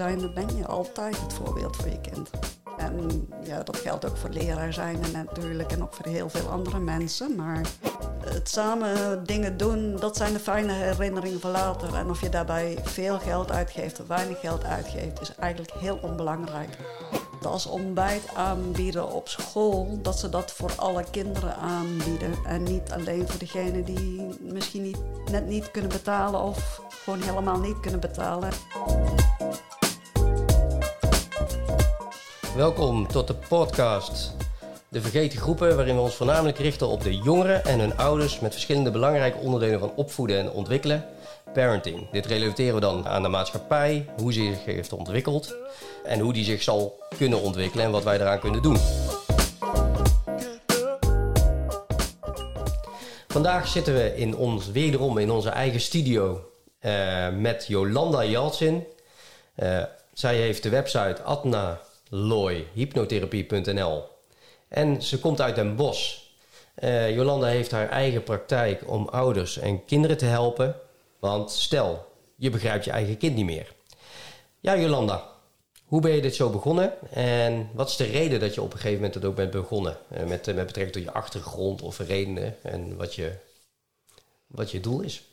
ouder zijn, dan ben je altijd het voorbeeld voor je kind. En ja, dat geldt ook voor leraar zijn en natuurlijk en ook voor heel veel andere mensen. Maar het samen dingen doen, dat zijn de fijne herinneringen van later. En of je daarbij veel geld uitgeeft of weinig geld uitgeeft, is eigenlijk heel onbelangrijk. Als ontbijt aanbieden op school, dat ze dat voor alle kinderen aanbieden. En niet alleen voor degenen die misschien niet, net niet kunnen betalen of gewoon helemaal niet kunnen betalen. Welkom tot de podcast De Vergeten Groepen, waarin we ons voornamelijk richten op de jongeren en hun ouders met verschillende belangrijke onderdelen van opvoeden en ontwikkelen. Parenting. Dit relateren we dan aan de maatschappij, hoe ze zich heeft ontwikkeld en hoe die zich zal kunnen ontwikkelen en wat wij eraan kunnen doen. Vandaag zitten we in ons, wederom in onze eigen studio uh, met Jolanda Jaltsin. Uh, zij heeft de website adnaloyhypnotherapie.nl en ze komt uit Den Bosch. Uh, Jolanda heeft haar eigen praktijk om ouders en kinderen te helpen. Want stel, je begrijpt je eigen kind niet meer. Ja, Jolanda, hoe ben je dit zo begonnen? En wat is de reden dat je op een gegeven moment het ook bent begonnen? Met, met betrekking tot je achtergrond of redenen en wat je, wat je doel is?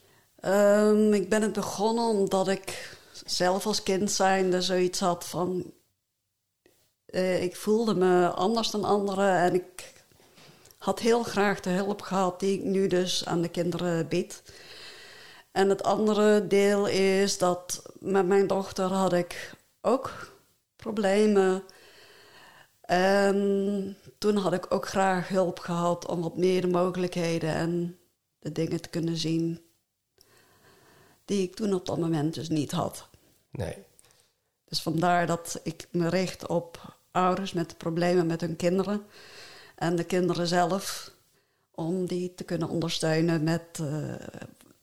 Um, ik ben het begonnen omdat ik zelf als kind zijnde zoiets had van... Uh, ik voelde me anders dan anderen en ik had heel graag de hulp gehad die ik nu dus aan de kinderen bied. En het andere deel is dat met mijn dochter had ik ook problemen. En toen had ik ook graag hulp gehad om wat meer de mogelijkheden en de dingen te kunnen zien die ik toen op dat moment dus niet had. Nee. Dus vandaar dat ik me richt op ouders met problemen met hun kinderen en de kinderen zelf, om die te kunnen ondersteunen met uh,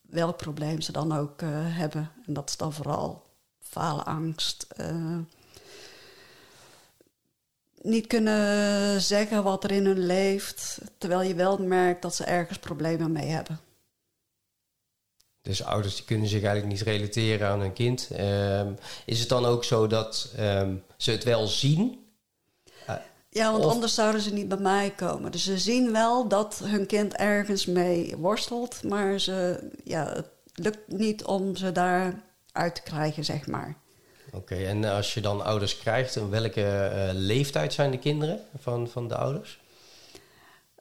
welk probleem ze dan ook uh, hebben. En dat is dan vooral faalangst. Uh, niet kunnen zeggen wat er in hun leeft, terwijl je wel merkt dat ze ergens problemen mee hebben. Dus ouders die kunnen zich eigenlijk niet relateren aan hun kind. Um, is het dan ook zo dat um, ze het wel zien? Ja, want of... anders zouden ze niet bij mij komen. Dus ze zien wel dat hun kind ergens mee worstelt, maar ze, ja, het lukt niet om ze daar uit te krijgen, zeg maar. Oké, okay, en als je dan ouders krijgt, in welke uh, leeftijd zijn de kinderen van, van de ouders?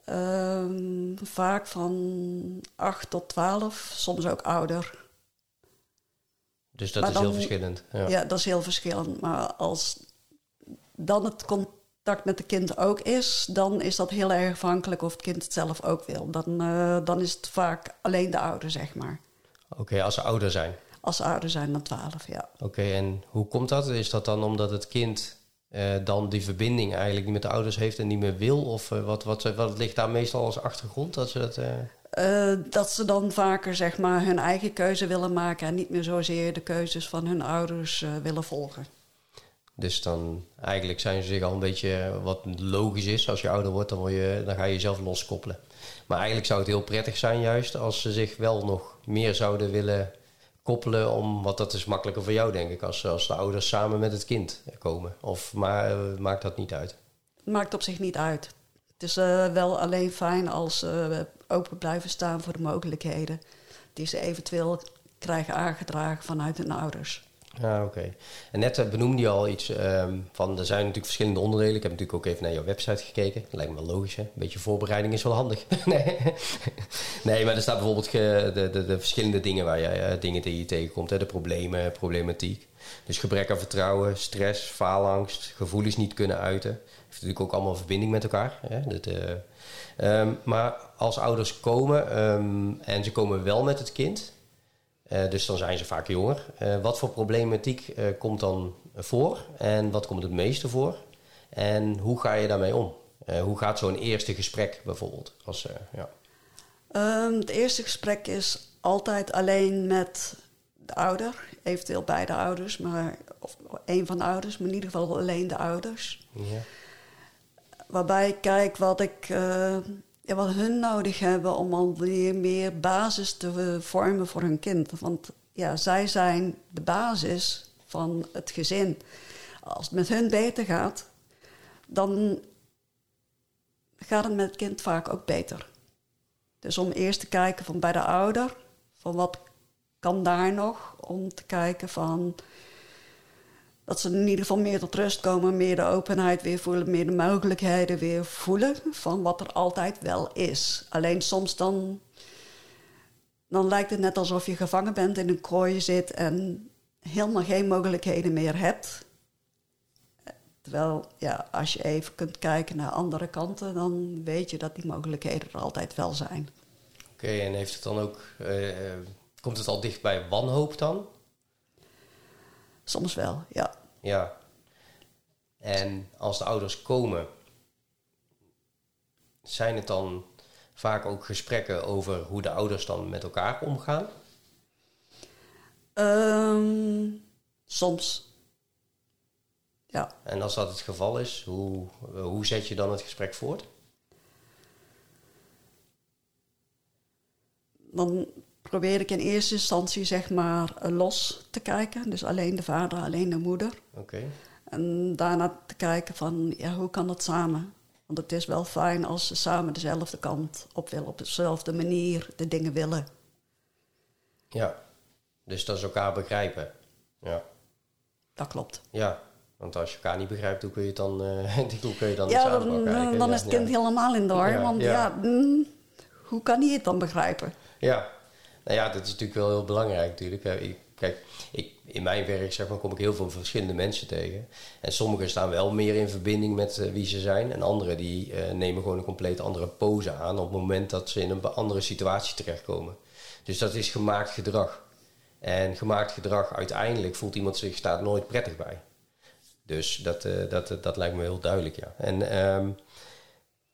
Um, vaak van 8 tot 12, soms ook ouder. Dus dat maar is dan, heel verschillend. Ja. ja. dat is heel verschillend. Maar als dan het contact met het kind ook is, dan is dat heel erg afhankelijk of het kind het zelf ook wil. Dan, uh, dan is het vaak alleen de ouder, zeg maar. Oké, okay, als ze ouder zijn? Als ze ouder zijn dan 12, ja. Oké, okay, en hoe komt dat? Is dat dan omdat het kind uh, dan die verbinding eigenlijk niet met de ouders heeft en niet meer wil? Of uh, wat, wat, wat ligt daar meestal als achtergrond? Dat ze, dat, uh... dat ze dan vaker zeg maar, hun eigen keuze willen maken en niet meer zozeer de keuzes van hun ouders willen volgen. Dus dan eigenlijk zijn ze zich al een beetje wat logisch is. Als je ouder wordt, dan, word je, dan ga je jezelf loskoppelen. Maar eigenlijk zou het heel prettig zijn, juist als ze zich wel nog meer zouden willen koppelen om, want dat is makkelijker voor jou, denk ik, als, als de ouders samen met het kind komen. Of maar, uh, maakt dat niet uit? Maakt op zich niet uit. Het is uh, wel alleen fijn als ze open blijven staan voor de mogelijkheden die ze eventueel krijgen aangedragen vanuit hun ouders. Ja, oké. En net uh, benoemde je al iets um, van, er zijn natuurlijk verschillende onderdelen. Ik heb natuurlijk ook even naar jouw website gekeken. Dat lijkt me logisch, hè? Een beetje voorbereiding is wel handig. nee. maar er staat bijvoorbeeld de, de, de, verschillende dingen waar je, uh, dingen die je tegenkomt. Hè? De problemen, problematiek. Dus gebrek aan vertrouwen, stress, faalangst, gevoelens niet kunnen uiten. Heeft natuurlijk ook allemaal verbinding met elkaar. Hè? Dat, uh, um, maar als ouders komen um, en ze komen wel met het kind... Uh, dus dan zijn ze vaak jonger. Uh, wat voor problematiek uh, komt dan voor en wat komt het meeste voor? En hoe ga je daarmee om? hoe gaat zo'n eerste gesprek bijvoorbeeld? Als, ja. um, het eerste gesprek is altijd alleen met de ouder, eventueel beide ouders, maar, of een van de ouders, maar in ieder geval alleen de ouders. Ja. Waarbij ik kijk wat ik ja, wat hun nodig hebben om al weer meer basis te vormen voor hun kind. Want ja, zij zijn de basis van het gezin. Als het met hun beter gaat, dan gaat het met het kind vaak ook beter. Dus om eerst te kijken van bij de ouder, van wat kan daar nog, om te kijken van dat ze in ieder geval meer tot rust komen, meer de openheid weer voelen, meer de mogelijkheden weer voelen van wat er altijd wel is. Alleen soms dan, dan lijkt het net alsof je gevangen bent in een kooi zit en helemaal geen mogelijkheden meer hebt. Terwijl, ja, als je even kunt kijken naar andere kanten, dan weet je dat die mogelijkheden er altijd wel zijn. Oké, en heeft het dan ook, uh, komt het al dicht bij wanhoop dan? Soms wel, ja. Ja. En als de ouders komen, zijn het dan vaak ook gesprekken over hoe de ouders dan met elkaar omgaan? Um, soms. Ja. En als dat het geval is, hoe, hoe zet je dan het gesprek voort? Dan probeer ik in eerste instantie zeg maar los te kijken. Dus alleen de vader, alleen de moeder. Oké. En daarna te kijken van, ja, hoe kan dat samen? Want het is wel fijn als ze samen dezelfde kant op willen, op dezelfde manier de dingen willen. Ja, dus dat is elkaar begrijpen. Ja. Dat klopt. Ja, want als je elkaar niet begrijpt, hoe kun je het dan, uh, hoe kun je dan ja, dan, dan, is het kind helemaal in de war. want ja, mm, hoe kan hij het dan begrijpen? Ja, nou ja, dat is natuurlijk wel heel belangrijk natuurlijk. Kijk, ik, in mijn werk zeg kom ik heel veel verschillende mensen tegen. En sommigen staan wel meer in verbinding met uh, wie ze zijn. En anderen die uh, nemen gewoon een compleet andere pose aan op het moment dat ze in een andere situatie terechtkomen. Dus dat is gemaakt gedrag. En gemaakt gedrag, uiteindelijk voelt iemand zich daar nooit prettig bij. Dus dat, uh, dat, dat lijkt me heel duidelijk, ja. En um,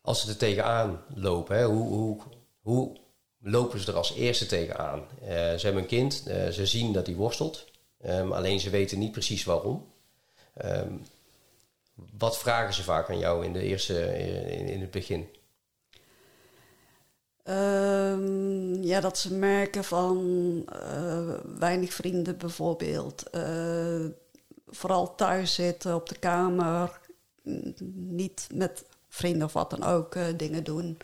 als ze er tegenaan lopen, hè, hoe, hoe, hoe lopen ze er als eerste tegenaan. Uh, ze hebben een kind, uh, ze zien dat hij worstelt, um, alleen ze weten niet precies waarom. Um, wat vragen ze vaak aan jou in, de eerste, in, in het begin? Um, ja, dat ze merken van uh, weinig vrienden bijvoorbeeld. vooral thuis zitten op de kamer, niet met vrienden of wat dan ook dingen doen.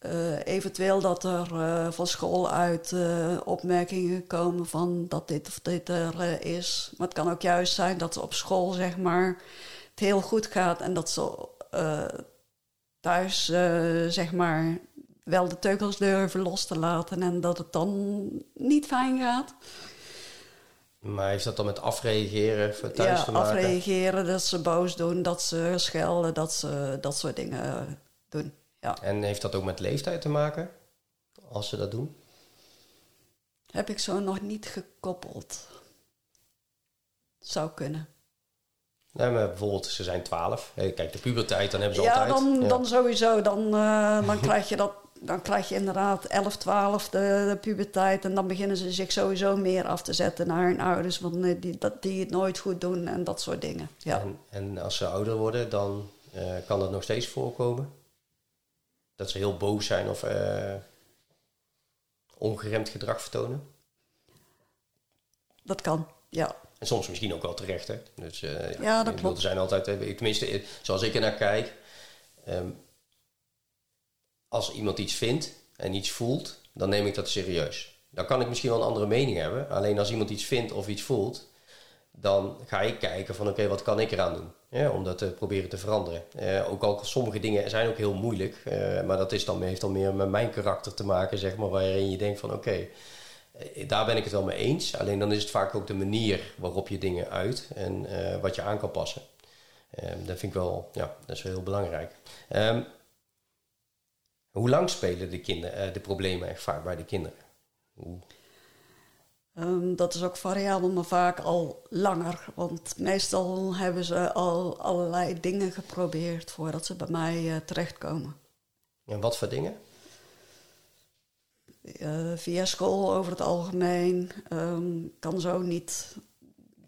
Uh, eventueel dat er uh, van school uit uh, opmerkingen komen van dat dit of dit er is. Maar het kan ook juist zijn dat ze op school zeg maar het heel goed gaat en dat ze thuis zeg maar wel de teugels durven los te laten en dat het dan niet fijn gaat. Maar heeft dat dan met afreageren voor thuis ja, te maken? afreageren, dat ze boos doen, dat ze schelden, dat ze dat soort dingen doen. Ja. En heeft dat ook met leeftijd te maken, als ze dat doen? Heb ik zo nog niet gekoppeld. Zou kunnen. Nee, maar bijvoorbeeld, ze zijn 12. Kijk, de puberteit, dan hebben ze ja, altijd... Dan, ja, dan sowieso. Dan, uh, dan, krijg je dat, dan krijg je inderdaad 11, 12 de, de, puberteit. En dan beginnen ze zich sowieso meer af te zetten naar hun ouders. Want die, dat, die het nooit goed doen en dat soort dingen. Ja. En, en als ze ouder worden, dan uh, kan dat nog steeds voorkomen? Dat ze heel boos zijn of uh, ongeremd gedrag vertonen? Dat kan, ja. En soms misschien ook wel terecht, hè? Dus, uh, ja, ja, dat klopt. Er zijn altijd, tenminste, zoals ik er naar kijk, um, als iemand iets vindt en iets voelt, dan neem ik dat serieus. Dan kan ik misschien wel een andere mening hebben. Alleen als iemand iets vindt of iets voelt, dan ga ik kijken van oké, wat kan ik eraan doen? Ja, om dat te proberen te veranderen. Uh, ook al sommige dingen zijn ook heel moeilijk, uh, maar dat is dan, heeft dan meer met mijn karakter te maken, zeg maar, waarin je denkt van oké, uh, daar ben ik het wel mee eens. Alleen dan is het vaak ook de manier waarop je dingen uit en wat je aan kan passen. dat vind ik wel, ja, dat is wel heel belangrijk. Um, hoe lang spelen de, kinderen, de problemen echt vaak bij de kinderen? Um, dat is ook variabel, maar vaak al langer. Want meestal hebben ze al allerlei dingen geprobeerd voordat ze bij mij uh, terechtkomen. En wat voor dingen? Uh, via school over het algemeen. Um, kan zo niet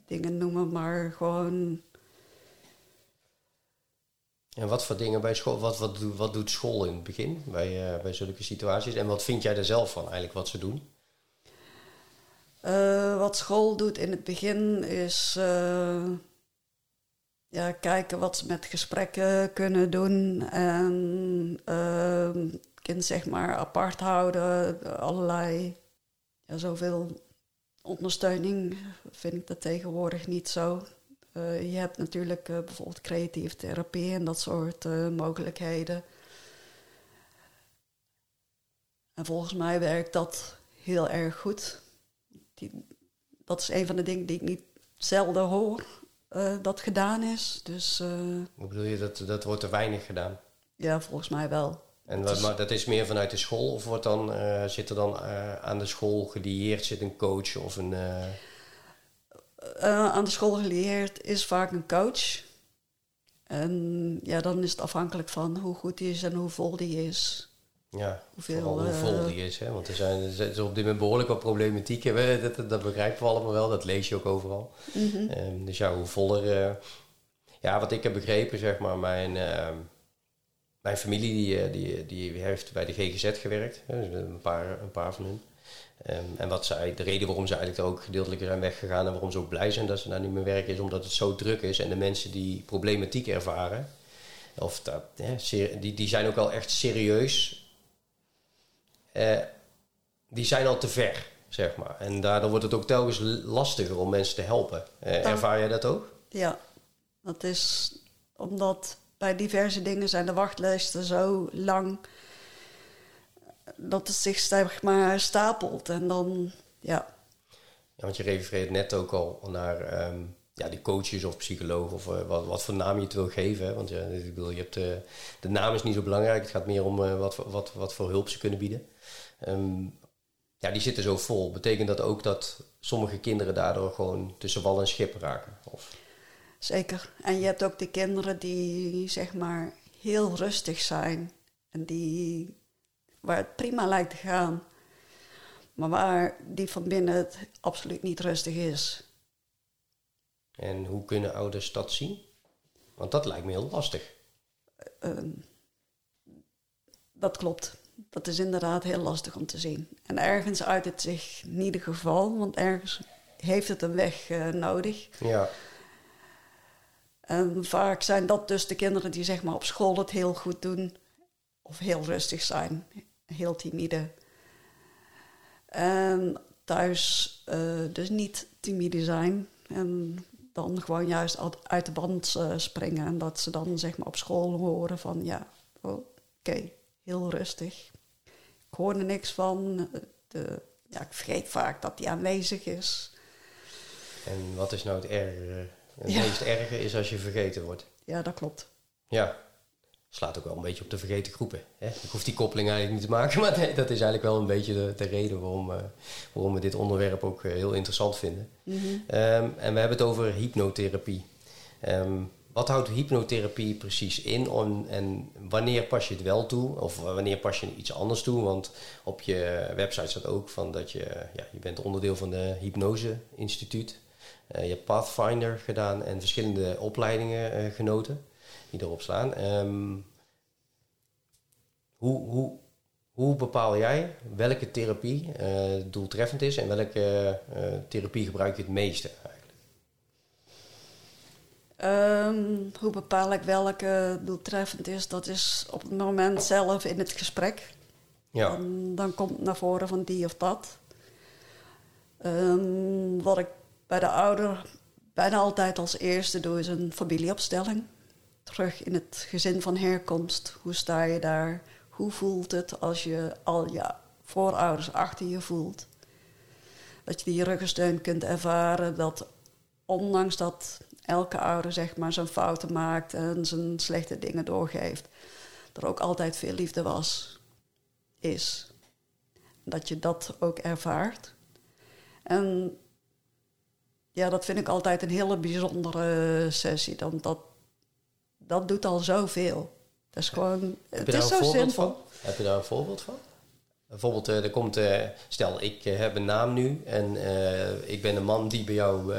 dingen noemen, maar gewoon. En wat voor dingen bij school? Wat, wat, doet, wat doet school in het begin bij, uh, bij zulke situaties? En wat vind jij er zelf van eigenlijk wat ze doen? Eh, wat school doet in het begin is eh, ja, kijken wat ze met gesprekken kunnen doen. En uh, kind zeg maar apart houden. Allerlei, zoveel ondersteuning vind ik dat tegenwoordig niet zo. je hebt natuurlijk bijvoorbeeld creatieve therapie en dat soort mogelijkheden. En volgens mij werkt dat heel erg goed. Die, dat is een van de dingen die ik niet zelden hoor uh, dat gedaan is. Dus, uh, Hoe bedoel je, dat, dat wordt er weinig gedaan? Ja, volgens mij wel. En wat, maar dat is meer vanuit de school? Of wordt dan, uh, zit er dan aan de school gelieerd zit een coach of een... aan de school gelieerd is vaak een coach. En ja, dan is het afhankelijk van hoe goed die is en hoe vol die is. Ja, Hoeveel, hoe vol die is. Hè? Want er zijn, er is op dit moment behoorlijk wat problematiek. Hè? Dat, dat, begrijpen we allemaal wel. Dat lees je ook overal. Mm dus ja, hoe voller... Uh, ja, wat ik heb begrepen, zeg maar, mijn, uh, mijn familie die, eh, die, die heeft bij de GGZ gewerkt. Hè? Dus een, paar, een paar van hun. Um, en wat zij, de reden waarom ze eigenlijk ook gedeeltelijk zijn weggegaan en waarom ze ook blij zijn dat ze daar niet meer werken, is omdat het zo druk is en de mensen die problematiek ervaren, of dat, die, die zijn ook wel echt serieus uh, die zijn al te ver, zeg maar. En daardoor wordt het ook telkens lastiger om mensen te helpen. Uh, ervaar jij dat ook? Ja, dat is omdat bij diverse dingen zijn de wachtlijsten zo lang dat het zich zeg maar stapelt. En dan, ja. Ja, want je refereert net ook al naar um, ja, die coaches of psychologen of uh, wat, wat voor naam je het wil geven. Hè? Want ja, ik bedoel, je hebt, uh, de naam is niet zo belangrijk. Het gaat meer om uh, wat, wat, wat voor hulp ze kunnen bieden. Um, ja, die zitten zo vol. Betekent dat ook dat sommige kinderen daardoor gewoon tussen wal en schip raken? Of? Zeker. En je hebt ook de kinderen die zeg maar heel rustig zijn. En die, waar het prima lijkt te gaan. Maar waar die van binnen het absoluut niet rustig is. En hoe kunnen ouders dat zien? Want dat lijkt me heel lastig. Uh, dat klopt dat is inderdaad heel lastig om te zien. En ergens uit het zich in ieder geval, want ergens heeft het een weg uh, nodig. Ja. En vaak zijn dat dus de kinderen die zeg maar op school het heel goed doen, of heel rustig zijn, heel timide. En thuis uh, dus niet timide zijn en dan gewoon juist uit de band uh, springen. En dat ze dan zeg maar op school horen van ja, oké, heel rustig. Ik hoor er niks van. De, ja, ik vergeet vaak dat die aanwezig is. En wat is nou het erge? Het meest erge is als je vergeten wordt. Ja, dat klopt. Ja, slaat ook wel een beetje op de vergeten groepen. Hè? Ik hoef die koppeling eigenlijk niet te maken, maar nee, dat is eigenlijk wel een beetje de, de reden waarom, uh, waarom we dit onderwerp ook uh, heel interessant vinden. Mm -hmm. um, en we hebben het over hypnotherapie. Um, wat houdt hypnotherapie precies in en wanneer pas je het wel toe of wanneer pas je iets anders toe? Want op je website staat ook van dat je, ja, je bent onderdeel van de Hypnose Instituut. Uh, je hebt Pathfinder gedaan en verschillende opleidingen uh, genoten die erop staan. Um, hoe, hoe, hoe bepaal jij welke therapie uh, doeltreffend is en welke therapie gebruik je het meeste? Um, hoe bepaal ik welke doeltreffend is? Dat is op het moment zelf in het gesprek. Ja. Dan komt naar voren van die of dat. Um, wat ik bij de ouder bijna altijd als eerste doe, is een familieopstelling. Terug in het gezin van herkomst. Hoe sta je daar? Hoe voelt het als je al je voorouders achter je voelt? Dat je die ruggensteun kunt ervaren. Dat ondanks dat elke ouder zeg maar zijn fouten maakt en zijn slechte dingen doorgeeft. Er ook altijd veel liefde was, is. Dat je dat ook ervaart. En ja, dat vind ik altijd een hele bijzondere sessie. Dan dat, dat doet al zoveel. Dat is gewoon, het is zo simpel. Heb je daar een voorbeeld van? Bijvoorbeeld, uh, er komt, uh, stel ik uh, heb een naam nu en ik ben een man die bij jou,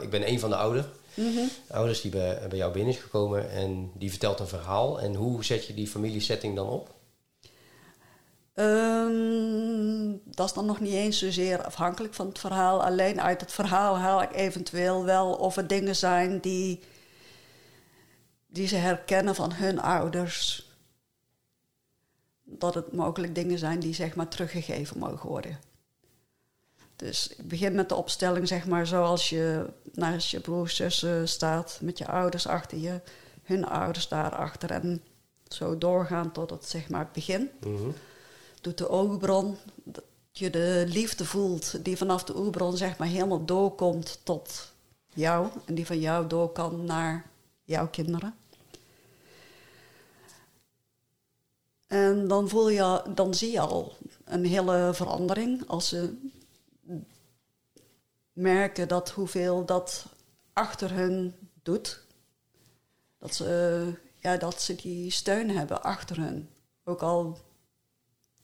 ik ben een van de ouderen. Mm Ouders die bij, bij jou binnen is gekomen en die vertelt een verhaal. En hoe zet je die familiesetting dan op? Um, dat is dan nog niet eens zozeer afhankelijk van het verhaal. Alleen uit het verhaal haal ik eventueel wel of er dingen zijn die, die ze herkennen van hun ouders. Dat het mogelijk dingen zijn die zeg maar teruggegeven mogen worden. Dus ik begin met de opstelling, zeg maar, zoals je naast je broers, zussen staat, met je ouders achter je, hun ouders daarachter. En zo doorgaan tot het, zeg maar, het begin. Mhm. Doet de oogbron, dat je de liefde voelt die vanaf de oogbron, zeg maar, helemaal doorkomt tot jou. En die van jou door kan naar jouw kinderen. En dan, voel je, dan zie je al een hele verandering als ze merken dat hoeveel dat achter hun doet. Dat ze, ja, dat ze die steun hebben achter hun. Ook al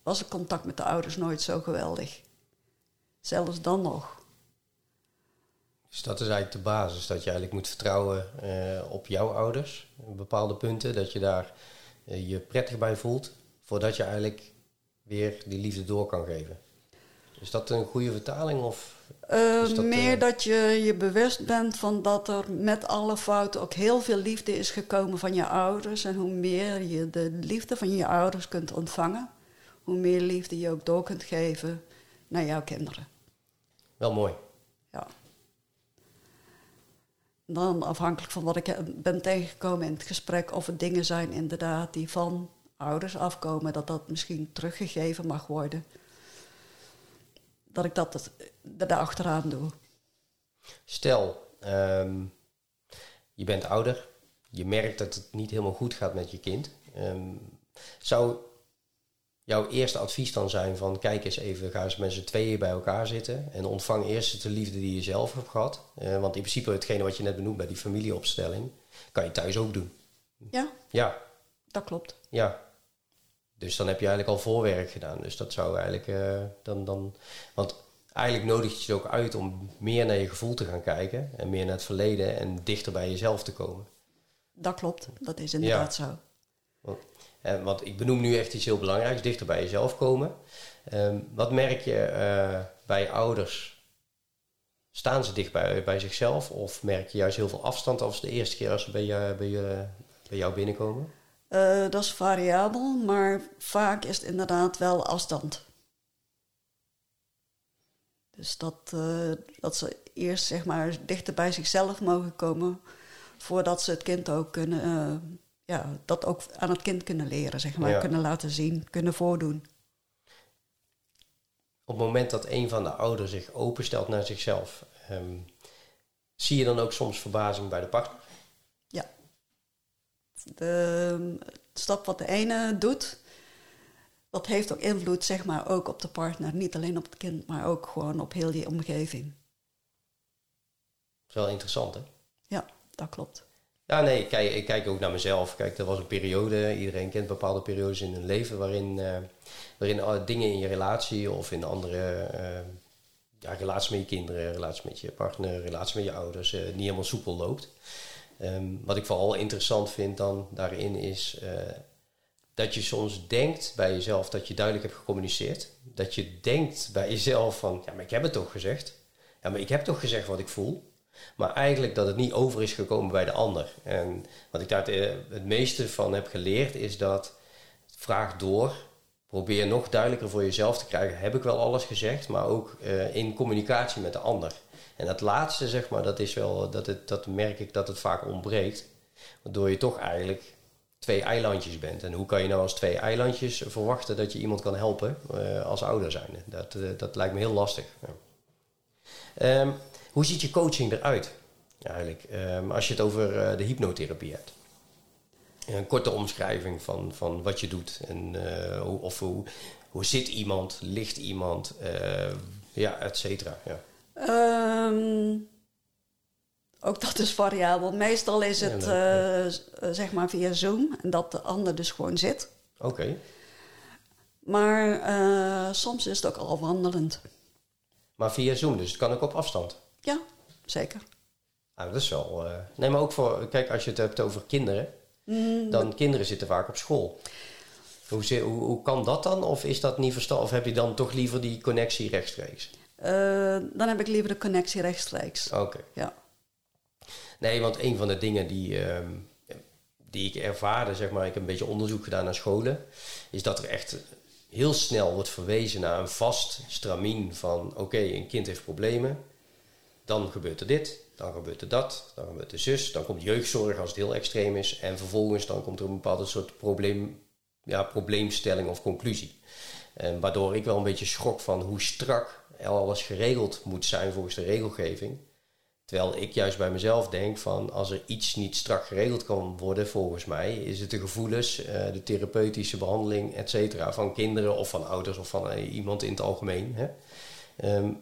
was het contact met de ouders nooit zo geweldig. Zelfs dan nog. Dus dat is eigenlijk de basis, dat je eigenlijk moet vertrouwen eh, op jouw ouders. Op bepaalde punten, dat je daar eh, je prettig bij voelt, voordat je eigenlijk weer die liefde door kan geven. Is dat een goede vertaling? Of Uh, dat, meer eh, dat je je bewust bent van dat er met alle fouten ook heel veel liefde is gekomen van je ouders. En hoe meer je de liefde van je ouders kunt ontvangen, hoe meer liefde je ook door kunt geven naar jouw kinderen. wel mooi. Ja. Dan afhankelijk van wat ik ben tegengekomen in het gesprek, of er dingen zijn inderdaad die van ouders afkomen, dat dat misschien teruggegeven mag worden. Dat ik dat er achteraan doe. Stel, ehm, je bent ouder, je merkt dat het niet helemaal goed gaat met je kind. Ehm, zou jouw eerste advies dan zijn van kijk eens even, ga eens met z'n tweeën bij elkaar zitten en ontvang eerst de liefde die je zelf hebt gehad. Eh, want in principe hetgene wat je net benoemt bij die familieopstelling, kan je thuis ook doen. Ja, Ja, dat klopt. ja. Dus dan heb je eigenlijk al voorwerk gedaan. Dus dat zou eigenlijk eh, dan, dan. Want eigenlijk nodigt je het ook uit om meer naar je gevoel te gaan kijken. En meer naar het verleden en dichter bij jezelf te komen. Dat klopt. Dat is inderdaad zo. Want, eh, want ik benoem nu echt iets heel belangrijks: dichter bij jezelf komen. Ehm, wat merk je eh, bij ouders? Staan ze dicht bij, bij zichzelf? Of merk je juist heel veel afstand als de eerste keer als ze bij, je, bij, je, bij jou binnenkomen? Eh, dat is variabel, maar vaak is het inderdaad wel afstand. Dus dat, eh, dat ze eerst zeg maar dichter bij zichzelf mogen komen voordat ze het kind ook kunnen, eh, ja, dat ook aan het kind kunnen leren, zeg maar, Ja. kunnen laten zien, kunnen voordoen. op het moment dat een van de ouders zich openstelt naar zichzelf, ehm, zie je dan ook soms verbazing bij de partner? Ja. De stap wat de ene doet, dat heeft ook invloed, zeg maar, ook op de partner. Niet alleen op het kind, maar ook gewoon op heel die omgeving. Dat is wel interessant, hè? Ja, dat klopt. Ja, nee, ik kijk, ik kijk ook naar mezelf. Kijk, er was een periode, iedereen kent bepaalde periodes in hun leven waarin, eh, waarin eh, dingen in je relatie of in andere eh, ja, relaties met je kinderen, relaties met je partner, relaties met je ouders niet helemaal soepel loopt. Ehm, wat ik vooral interessant vind dan daarin is dat je soms denkt bij jezelf dat je duidelijk hebt gecommuniceerd. Dat je denkt bij jezelf van, ja, maar ik heb het toch gezegd. Ja, maar ik heb toch gezegd wat ik voel. Maar eigenlijk dat het niet over is gekomen bij de ander. En wat ik daar het, eh, het meeste van heb geleerd is dat vraag door. Probeer nog duidelijker voor jezelf te krijgen. Heb ik wel alles gezegd, maar ook eh, in communicatie met de ander. En dat laatste, zeg maar, dat is wel, dat, het, dat merk ik dat het vaak ontbreekt. Waardoor je toch eigenlijk twee eilandjes bent. En hoe kan je nou als twee eilandjes verwachten dat je iemand kan helpen eh, als ouder zijn? Dat, eh, dat lijkt me heel lastig. Ja. Ehm, hoe ziet je coaching eruit? Eigenlijk, ehm, als je het over eh, de hypnotherapie hebt. Een korte omschrijving van, van wat je doet. En, hoe, of hoe, hoe zit iemand, ligt iemand, ja, et cetera. Ja. Ehm, ook dat is variabel. Meestal is het eh, zeg maar via Zoom en dat de ander dus gewoon zit. Oké. Maar eh, soms is het ook al wandelend. Maar via Zoom, dus het kan ook op afstand. Ja, zeker. Nou, dat is wel. eh, Nee, maar ook voor. Kijk, als je het hebt over kinderen. Mm, Dan kinderen zitten vaak op school. Hoe, hoe, hoe kan dat dan? Of is dat niet verstandig? Of heb je dan toch liever die connectie rechtstreeks? Dan heb ik liever de connectie rechtstreeks. Oké. Ja. Nee, want een van de dingen die, ehm, die ik ervaarde, zeg maar, ik heb een beetje onderzoek gedaan naar scholen, is dat er echt heel snel wordt verwezen naar een vast stramien van oké, een kind heeft problemen, dan gebeurt er dit, dan gebeurt er dat, dan gebeurt er zus, dan komt jeugdzorg als het heel extreem is en vervolgens dan komt er een bepaalde soort probleem, ja, probleemstelling of conclusie. En waardoor ik wel een beetje schrok van hoe strak alles geregeld moet zijn volgens de regelgeving. Terwijl ik juist bij mezelf denk van als er iets niet strak geregeld kan worden, volgens mij, is het de gevoelens, eh, de therapeutische behandeling, et cetera, van kinderen of van ouders of van eh, iemand in het algemeen. Hè? Ehm,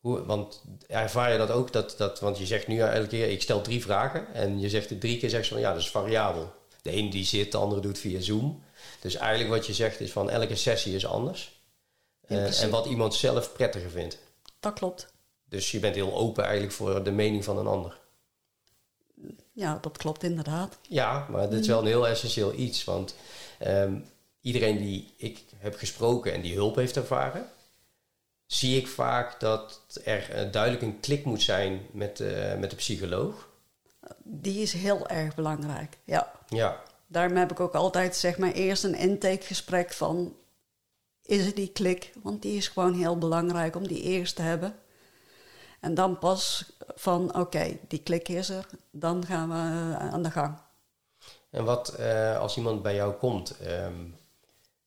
hoe, want ervaar je dat ook? Dat, dat, want je zegt nu elke keer, ik stel drie vragen en je zegt het drie keer, zegt van ja, dat is variabel. De ene die zit, de andere doet via Zoom. Dus eigenlijk wat je zegt is van elke sessie is anders. Eh, en wat iemand zelf prettiger vindt. Dat klopt. Dus je bent heel open eigenlijk voor de mening van een ander. Ja, dat klopt inderdaad. Ja, maar dit is wel een heel essentieel iets. Want ehm, iedereen die ik heb gesproken en die hulp heeft ervaren, zie ik vaak dat er eh, duidelijk een klik moet zijn met, met de psycholoog. Die is heel erg belangrijk. Ja. Ja, Daarom heb ik ook altijd zeg maar eerst een intakegesprek van... Is het die klik? Want die is gewoon heel belangrijk om die eerst te hebben. En dan pas van, oké, die klik is er. Dan gaan we eh, aan de gang. en wat eh, als iemand bij jou komt, ehm,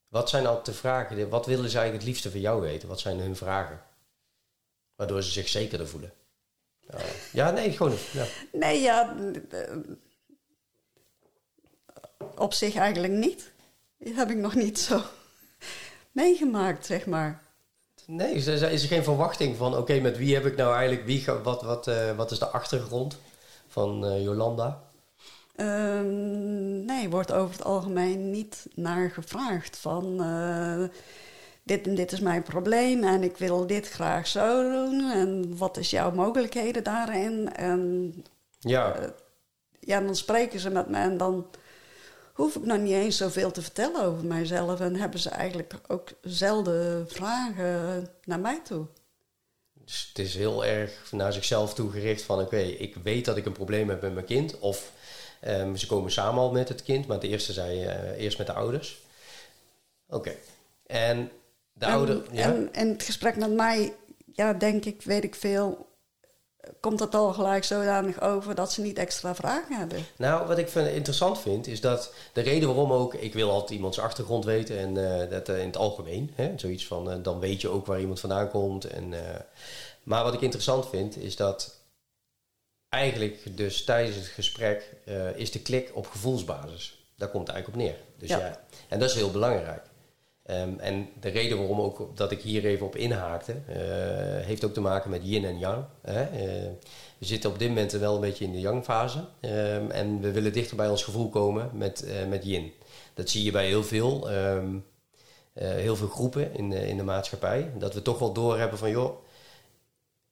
wat zijn altijd de vragen? Wat willen ze eigenlijk het liefste van jou weten? Wat zijn hun vragen? Waardoor ze zich zekerder voelen. Ja, ja nee, gewoon. Ja. Nee, ja... eh, Op zich eigenlijk niet. Heb ik nog niet zo meegemaakt, zeg maar. Nee, is er, is geen verwachting van, oké, met wie heb ik nou eigenlijk, wie, wat, wat, eh, wat is de achtergrond van eh, Jolanda? Ehm, nee, wordt over het algemeen niet naar gevraagd van eh, dit en dit is mijn probleem en ik wil dit graag zo doen en wat is jouw mogelijkheden daarin? En Ja, ja, dan spreken ze met me en dan hoef ik nog niet eens zoveel te vertellen over mijzelf en hebben ze eigenlijk ook zelden vragen naar mij toe. dus het is heel erg naar zichzelf toegericht van, oké, ik weet dat ik een probleem heb met mijn kind. Of ehm, ze komen samen al met het kind, maar het eerste zei eh, eerst met de ouders. Oké, en de en, ouder... Ja? en in het gesprek met mij, ja, denk ik, weet ik veel, komt het al gelijk zodanig over dat ze niet extra vragen hebben. Nou, wat ik vind, interessant vind, is dat de reden waarom ook... Ik wil altijd iemands achtergrond weten en eh, dat eh, in het algemeen. Hè, zoiets van, eh, dan weet je ook waar iemand vandaan komt. En, maar wat ik interessant vind, is dat eigenlijk dus tijdens het gesprek... is de klik op gevoelsbasis. Daar komt het eigenlijk op neer. Dus ja. Ja. en dat is heel belangrijk. Ehm, en de reden waarom ook dat ik hier even op inhaakte, eh, heeft ook te maken met yin en yang. Hè? Eh, we zitten op dit moment wel een beetje in de yang-fase. ehm, en we willen dichter bij ons gevoel komen met, eh, met yin. Dat zie je bij heel veel, ehm, eh, heel veel groepen in de, in de maatschappij. Dat we toch wel doorhebben van, joh,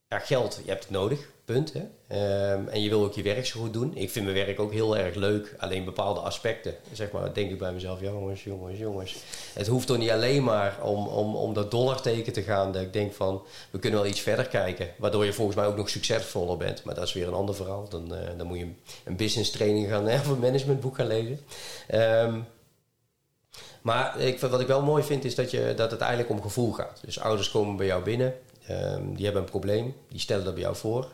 ja, geld, je hebt het nodig, punt. Hè? Ehm, en je wil ook je werk zo goed doen. Ik vind mijn werk ook heel erg leuk. Alleen bepaalde aspecten, zeg maar, denk ik bij mezelf, jongens, jongens, jongens. Het hoeft toch niet alleen maar om, om, om dat dollarteken te gaan. Dat ik denk van, we kunnen wel iets verder kijken. Waardoor je volgens mij ook nog succesvoller bent. Maar dat is weer een ander verhaal. Dan, eh, dan moet je een business training gaan, hè, of een managementboek gaan lezen. Ehm, maar ik, wat ik wel mooi vind is dat, je, dat het eigenlijk om gevoel gaat. Dus ouders komen bij jou binnen, ehm, die hebben een probleem, die stellen dat bij jou voor.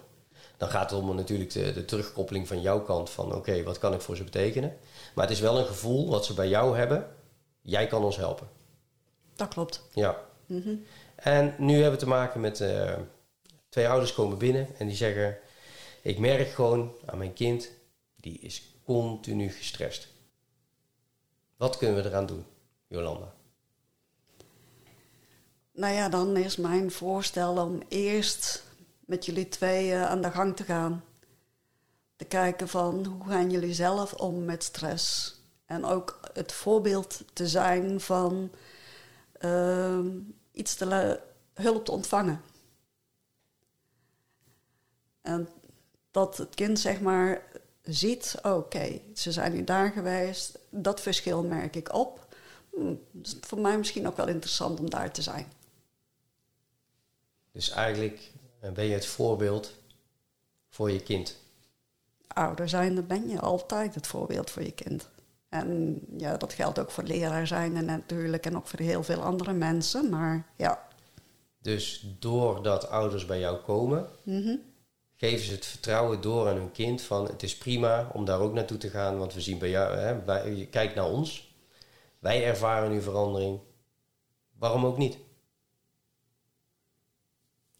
Dan gaat het om natuurlijk de, de terugkoppeling van jouw kant van oké, wat kan ik voor ze betekenen. Maar het is wel een gevoel wat ze bij jou hebben, jij kan ons helpen. Dat klopt. Ja. En nu hebben we te maken met eh, twee ouders komen binnen en die zeggen: Ik merk gewoon aan mijn kind, die is continu gestrest. Wat kunnen we eraan doen, Jolanda? Nou ja, dan is mijn voorstel om eerst met jullie tweeën aan de gang te gaan. Te kijken van hoe gaan jullie zelf om met stress. En ook het voorbeeld te zijn van ehm, iets te hulp te ontvangen. En dat het kind zeg maar ziet, oké, ze zijn nu daar geweest, dat verschil merk ik op. hm, is voor mij misschien ook wel interessant om daar te zijn. Dus eigenlijk eh, ben je het voorbeeld voor je kind. Ouder zijn, dan ben je altijd het voorbeeld voor je kind. En ja, dat geldt ook voor leraar zijn en natuurlijk en ook voor heel veel andere mensen. Maar ja. Dus doordat ouders bij jou komen, Mhm. geven ze het vertrouwen door aan hun kind van het is prima om daar ook naartoe te gaan, want we zien bij jou, hè, wij, je kijkt naar ons, wij ervaren nu verandering, waarom ook niet?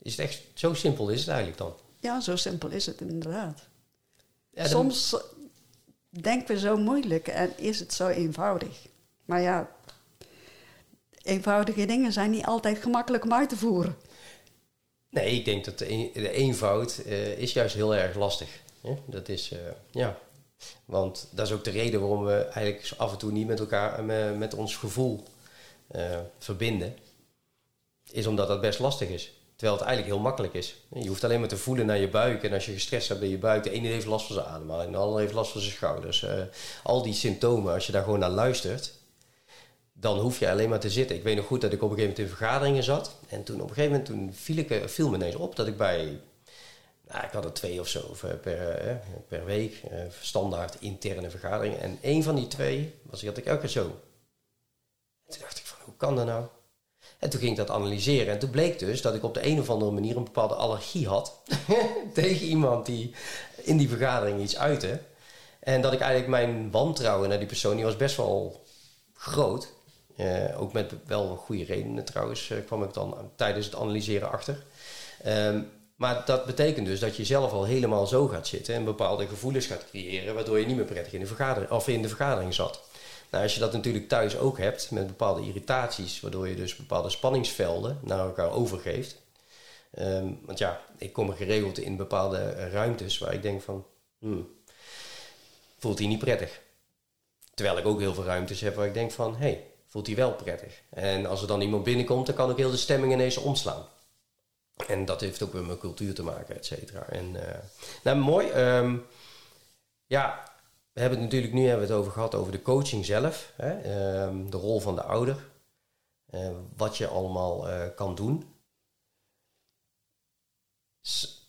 Is het echt zo simpel is het eigenlijk dan? ja, zo simpel is het inderdaad. Ja, Soms denken we zo moeilijk en is het zo eenvoudig. Maar ja, eenvoudige dingen zijn niet altijd gemakkelijk om uit te voeren. Nee, ik denk dat de, een- de eenvoud eh, is juist heel erg lastig. Hè? Dat is, eh, ja. Want dat is ook de reden waarom we eigenlijk af en toe niet met elkaar, eh, met, met ons gevoel verbinden. Is omdat dat best lastig is. Terwijl het eigenlijk heel makkelijk is. Je hoeft alleen maar te voelen naar je buik. En als je gestrest hebt in je buik, de ene heeft last van zijn ademhaling, de andere heeft last van zijn schouders. Eh, al die symptomen, als je daar gewoon naar luistert, dan hoef je alleen maar te zitten. Ik weet nog goed dat ik op een gegeven moment in vergaderingen zat. En toen op een gegeven moment toen viel, ik, eh, viel me ineens op dat ik bij... Nou, ik had er twee of zo eh, per, per week. standaard interne vergaderingen. En één van die twee was, die had ik elke keer zo. En toen dacht ik van, hoe kan dat nou? En toen ging ik dat analyseren. En toen bleek dus dat ik op de een of andere manier een bepaalde allergie had. tegen iemand die in die vergadering iets uitte. En dat ik eigenlijk mijn wantrouwen naar die persoon, die was best wel groot. Eh, ook met wel goede redenen trouwens, eh, kwam ik dan tijdens het analyseren achter. Ehm, maar dat betekent dus dat je zelf al helemaal zo gaat zitten en bepaalde gevoelens gaat creëren, waardoor je niet meer prettig in de vergadering, of in de vergadering zat. Nou, als je dat natuurlijk thuis ook hebt met bepaalde irritaties, waardoor je dus bepaalde spanningsvelden naar elkaar overgeeft. Ehm, want ja, ik kom geregeld in bepaalde ruimtes waar ik denk van, hmm, voelt hij niet prettig. Terwijl ik ook heel veel ruimtes heb waar ik denk van, hey, voelt hij wel prettig. En als er dan iemand binnenkomt, dan kan ook heel de stemming ineens omslaan. En dat heeft ook met cultuur te maken, et cetera. En, eh, nou, mooi. Ehm, ja, we hebben het natuurlijk nu hebben we het over gehad over de coaching zelf. Hè? Ehm, de rol van de ouder. eh, wat je allemaal eh, kan doen.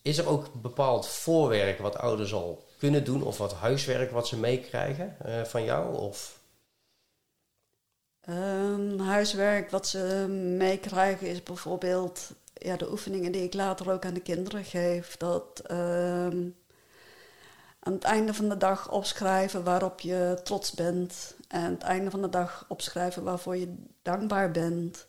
Is er ook bepaald voorwerk wat ouders al kunnen doen? Of wat huiswerk wat ze meekrijgen eh, van jou? Of... Ehm, huiswerk wat ze meekrijgen is bijvoorbeeld ja, de oefeningen die ik later ook aan de kinderen geef. Dat ehm, aan het einde van de dag opschrijven waarop je trots bent. En aan het einde van de dag opschrijven waarvoor je dankbaar bent.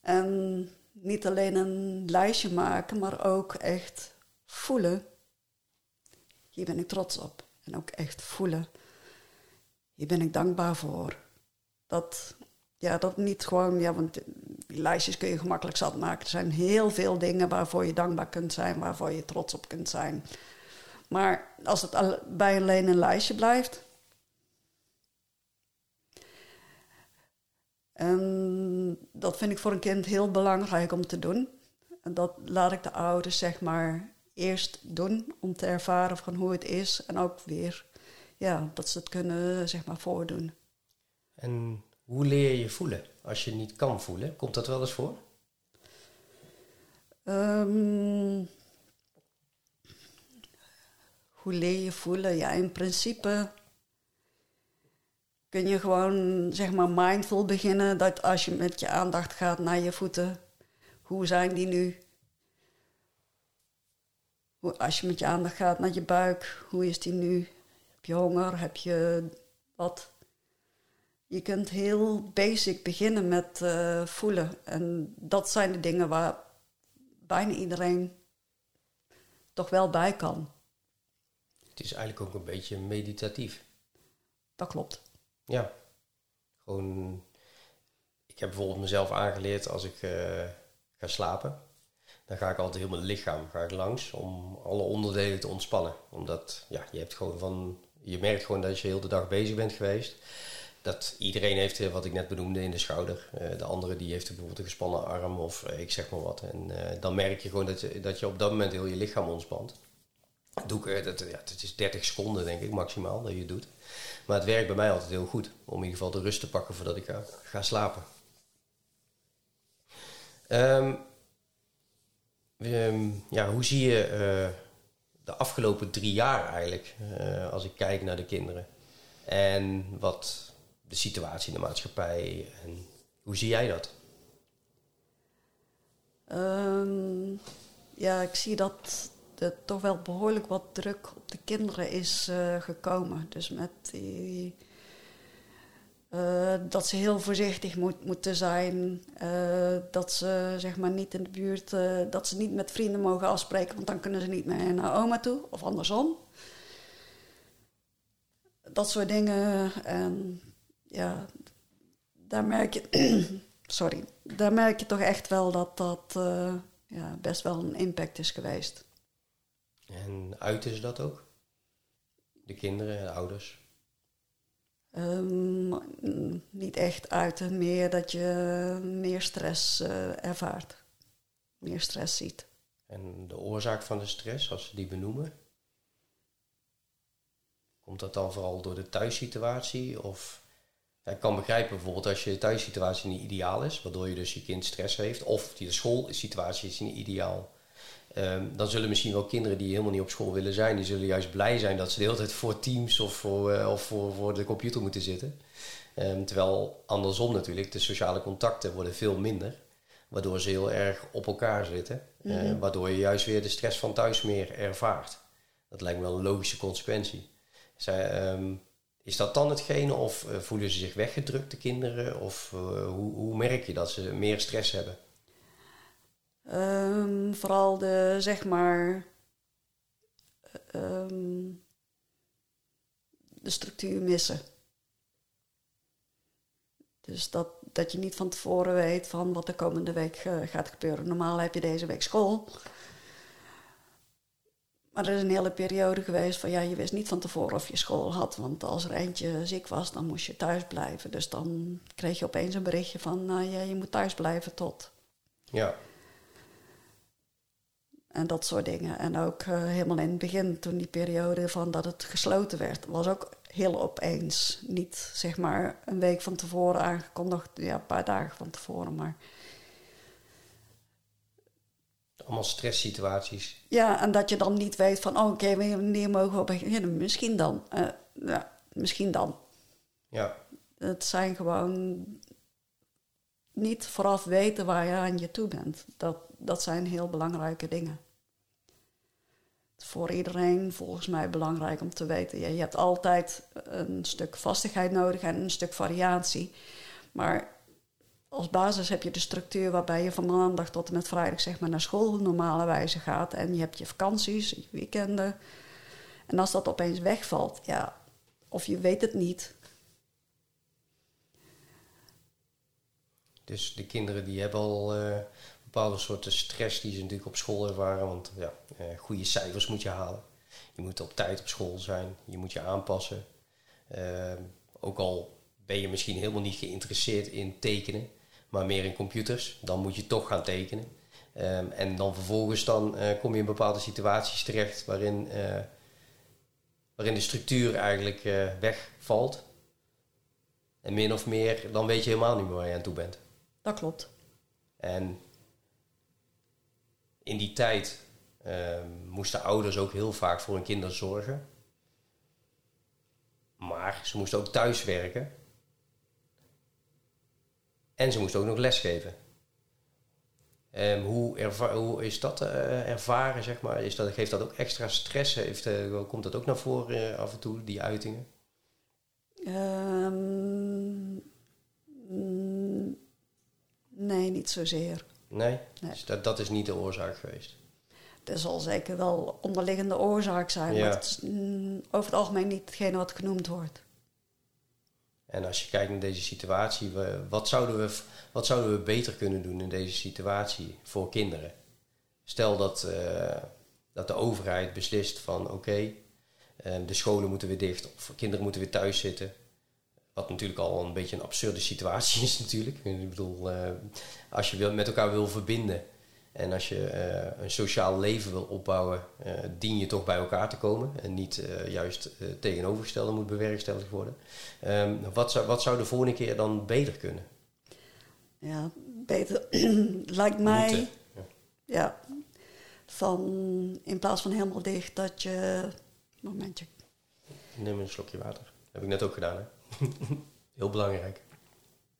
En niet alleen een lijstje maken, maar ook echt voelen. Hier ben ik trots op. En ook echt voelen. Hier ben ik dankbaar voor. Dat, ja, dat niet gewoon, ja, want die lijstjes kun je gemakkelijk zat maken. Er zijn heel veel dingen waarvoor je dankbaar kunt zijn, waarvoor je trots op kunt zijn. Maar als het bij alleen een lijstje blijft. En dat vind ik voor een kind heel belangrijk om te doen. En dat laat ik de ouders zeg maar eerst doen om te ervaren van hoe het is. En ook weer ja, dat ze het kunnen zeg maar voordoen. En hoe leer je voelen als je niet kan voelen? Komt dat wel eens voor? Ehm, hoe leer je voelen? Ja, in principe kun je gewoon zeg maar mindful beginnen. Dat als je met je aandacht gaat naar je voeten, hoe zijn die nu? Hoe, als je met je aandacht gaat naar je buik, hoe is die nu? Heb je honger? Heb je wat? Je kunt heel basic beginnen met eh, voelen. En dat zijn de dingen waar bijna iedereen toch wel bij kan. Het is eigenlijk ook een beetje meditatief. Dat klopt. Ja. Gewoon. Ik heb bijvoorbeeld mezelf aangeleerd als ik eh, ga slapen. Dan ga ik altijd heel mijn lichaam ga ik langs om alle onderdelen te ontspannen. Omdat ja, je hebt gewoon van. Je merkt gewoon dat je heel de dag bezig bent geweest. Dat iedereen heeft eh, wat ik net benoemde in de schouder. Eh, de andere die heeft bijvoorbeeld een gespannen arm of ik zeg maar wat. En dan merk je gewoon dat je, dat je op dat moment heel je lichaam ontspant. Doe ik, eh, dat, ja, het is 30 seconden denk ik maximaal dat je doet. Maar het werkt bij mij altijd heel goed. Om in ieder geval de rust te pakken voordat ik ga, slapen. Ehm, ehm, ja, hoe zie je eh, de afgelopen drie jaar eigenlijk, uh, als ik kijk naar de kinderen? En wat de situatie in de maatschappij en hoe zie jij dat? Um, ja, ik zie dat er toch wel behoorlijk wat druk op de kinderen is uh, gekomen. Dus met die, uh, dat ze heel voorzichtig moet, moeten zijn. Uh, dat ze zeg maar niet in de buurt, dat ze niet met vrienden mogen afspreken, want dan kunnen ze niet meer naar oma toe of andersom. Dat soort dingen. En ja, daar merk je. sorry. Daar merk je toch echt wel dat dat ja, best wel een impact is geweest. En uiten ze dat ook? De kinderen, de ouders? Um, niet echt uiten, meer dat je meer stress uh, ervaart. Meer stress ziet. En de oorzaak van de stress, als ze die benoemen? Komt dat dan vooral door de thuissituatie? Of ja, ik kan begrijpen bijvoorbeeld als je thuissituatie niet ideaal is, waardoor je dus je kind stress heeft, of de schoolsituatie is niet ideaal. Um, dan zullen misschien wel kinderen die helemaal niet op school willen zijn, die zullen juist blij zijn dat ze de hele tijd voor Teams of voor, uh, of voor, voor de computer moeten zitten. Um, terwijl andersom natuurlijk, de sociale contacten worden veel minder. Waardoor ze heel erg op elkaar zitten. Mm -hmm. uh, waardoor je juist weer de stress van thuis meer ervaart. Dat lijkt me wel een logische consequentie. Zij, um, is dat dan hetgene of uh, voelen ze zich weggedrukt, de kinderen? Of hoe, hoe merk je dat ze meer stress hebben? Um, vooral de, zeg maar, um, de structuur missen. Dus dat, dat je niet van tevoren weet van wat de komende week uh, gaat gebeuren. Normaal heb je deze week school. Maar er is een hele periode geweest van ja, je wist niet van tevoren of je school had. Want als er eentje ziek was, dan moest je thuis blijven. Dus dan kreeg je opeens een berichtje van nou ja, je moet thuis blijven tot. Ja. En dat soort dingen. En ook uh, helemaal in het begin, toen die periode van dat het gesloten werd, was ook heel opeens. Niet zeg maar een week van tevoren aangekondigd, ja, een paar dagen van tevoren, maar. Allemaal stresssituaties. Ja, en dat je dan niet weet van, oh, oké, okay, wanneer mogen we beginnen? Misschien dan. Uh, ja, misschien dan. Ja. Het zijn gewoon niet vooraf weten waar je aan je toe bent. Dat, dat zijn heel belangrijke dingen voor iedereen volgens mij belangrijk om te weten. Je hebt altijd een stuk vastigheid nodig en een stuk variatie. Maar als basis heb je de structuur waarbij je van maandag tot en met vrijdag zeg maar, naar school normale wijze gaat. En je hebt je vakanties, je weekenden. En als dat opeens wegvalt, ja, of je weet het niet. Dus de kinderen die hebben al uh, bepaalde soorten stress die ze natuurlijk op school ervaren. Want ja, eh, goede cijfers moet je halen. Je moet op tijd op school zijn. Je moet je aanpassen. Uh, ook al ben je misschien helemaal niet geïnteresseerd in tekenen, maar meer in computers, dan moet je toch gaan tekenen. Um, en dan vervolgens dan, uh, kom je in bepaalde situaties terecht waarin, uh, waarin de structuur eigenlijk uh, wegvalt. En min of meer, dan weet je helemaal niet meer waar je aan toe bent. Dat klopt. En in die tijd um, moesten ouders ook heel vaak voor hun kinderen zorgen. Maar ze moesten ook thuis werken. En ze moesten ook nog lesgeven. Um, hoe, hoe, is dat uh, ervaren, zeg maar? Is dat, geeft dat ook extra stress? Heeft, uh, komt dat ook naar voren uh, af en toe, die uitingen? Um, nee, niet zozeer. Nee? nee. Dus dat, dat is niet de oorzaak geweest? Er zal zeker wel onderliggende oorzaak zijn, ja. maar het is mm, over het algemeen niet hetgene wat genoemd wordt. En als je kijkt naar deze situatie, wat zouden we, wat zouden we beter kunnen doen in deze situatie voor kinderen? Stel dat, uh, dat de overheid beslist van oké, okay, uh, de scholen moeten weer dicht of kinderen moeten weer thuis zitten. Wat natuurlijk al een beetje een absurde situatie is natuurlijk. Ik bedoel, uh, als je met elkaar wil verbinden En als je uh, een sociaal leven wil opbouwen, uh, dien je toch bij elkaar te komen en niet juist tegenovergestelde moet bewerkstelligd worden. Um, wat, zou, wat zou de volgende keer dan beter kunnen? Ja, beter lijkt mij. ja. ja. van in plaats van helemaal dicht dat je. Momentje. Neem een slokje water. heb ik net ook gedaan, hè? Heel belangrijk.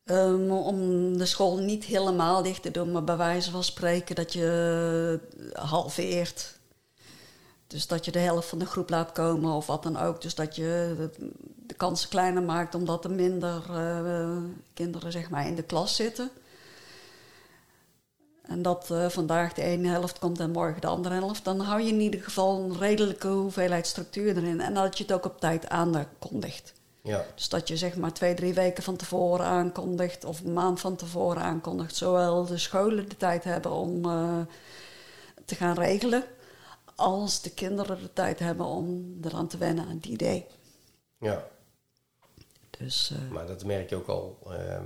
Um, om de school niet helemaal dicht te doen, maar bij wijze van spreken dat je halveert. Dus dat je de helft van de groep laat komen of wat dan ook. Dus dat je de kansen kleiner maakt omdat er minder uh, kinderen zeg maar, in de klas zitten. En dat uh, vandaag de ene helft komt en morgen de andere helft. Dan hou je in ieder geval een redelijke hoeveelheid structuur erin. En dat je het ook op tijd aankondigt. Ja. Dus dat je zeg maar twee, drie weken van tevoren aankondigt of een maand van tevoren aankondigt. Zowel de scholen de tijd hebben om uh, te gaan regelen, als de kinderen de tijd hebben om eraan te wennen aan die idee. Ja. Dus, uh, maar dat merk je ook al, uh,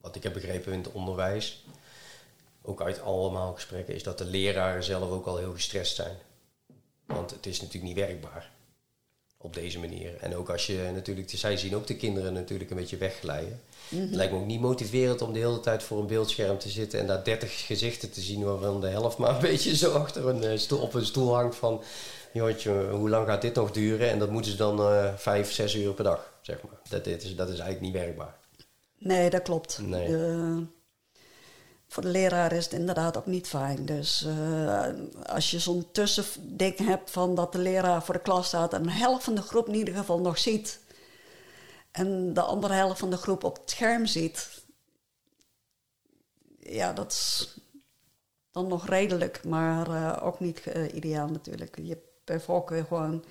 wat ik heb begrepen in het onderwijs, ook uit allemaal gesprekken, is dat de leraren zelf ook al heel gestrest zijn. Want het is natuurlijk niet werkbaar op deze manier. En ook als je natuurlijk, zij zien ook de kinderen natuurlijk een beetje wegglijden. Mhm. Het lijkt me ook niet motiverend om de hele tijd voor een beeldscherm te zitten en daar 30 gezichten te zien, waarvan de helft maar een beetje zo achter een eh, stoel, op een stoel hangt van, joh, hoe lang gaat dit nog duren? En dat moeten ze dan uh, vijf, zes uur per dag, zeg maar. Dat, dit is, dat is eigenlijk niet werkbaar. Nee, dat klopt. Nee. Voor de leraar is het inderdaad ook niet fijn. Dus uh, als je zo'n tussending hebt van dat de leraar voor de klas staat en een helft van de groep in ieder geval nog ziet. En de andere helft van de groep op het scherm ziet. Ja, dat is dan nog redelijk, maar uh, ook niet uh, ideaal natuurlijk. Je hebt bij voorkeur gewoon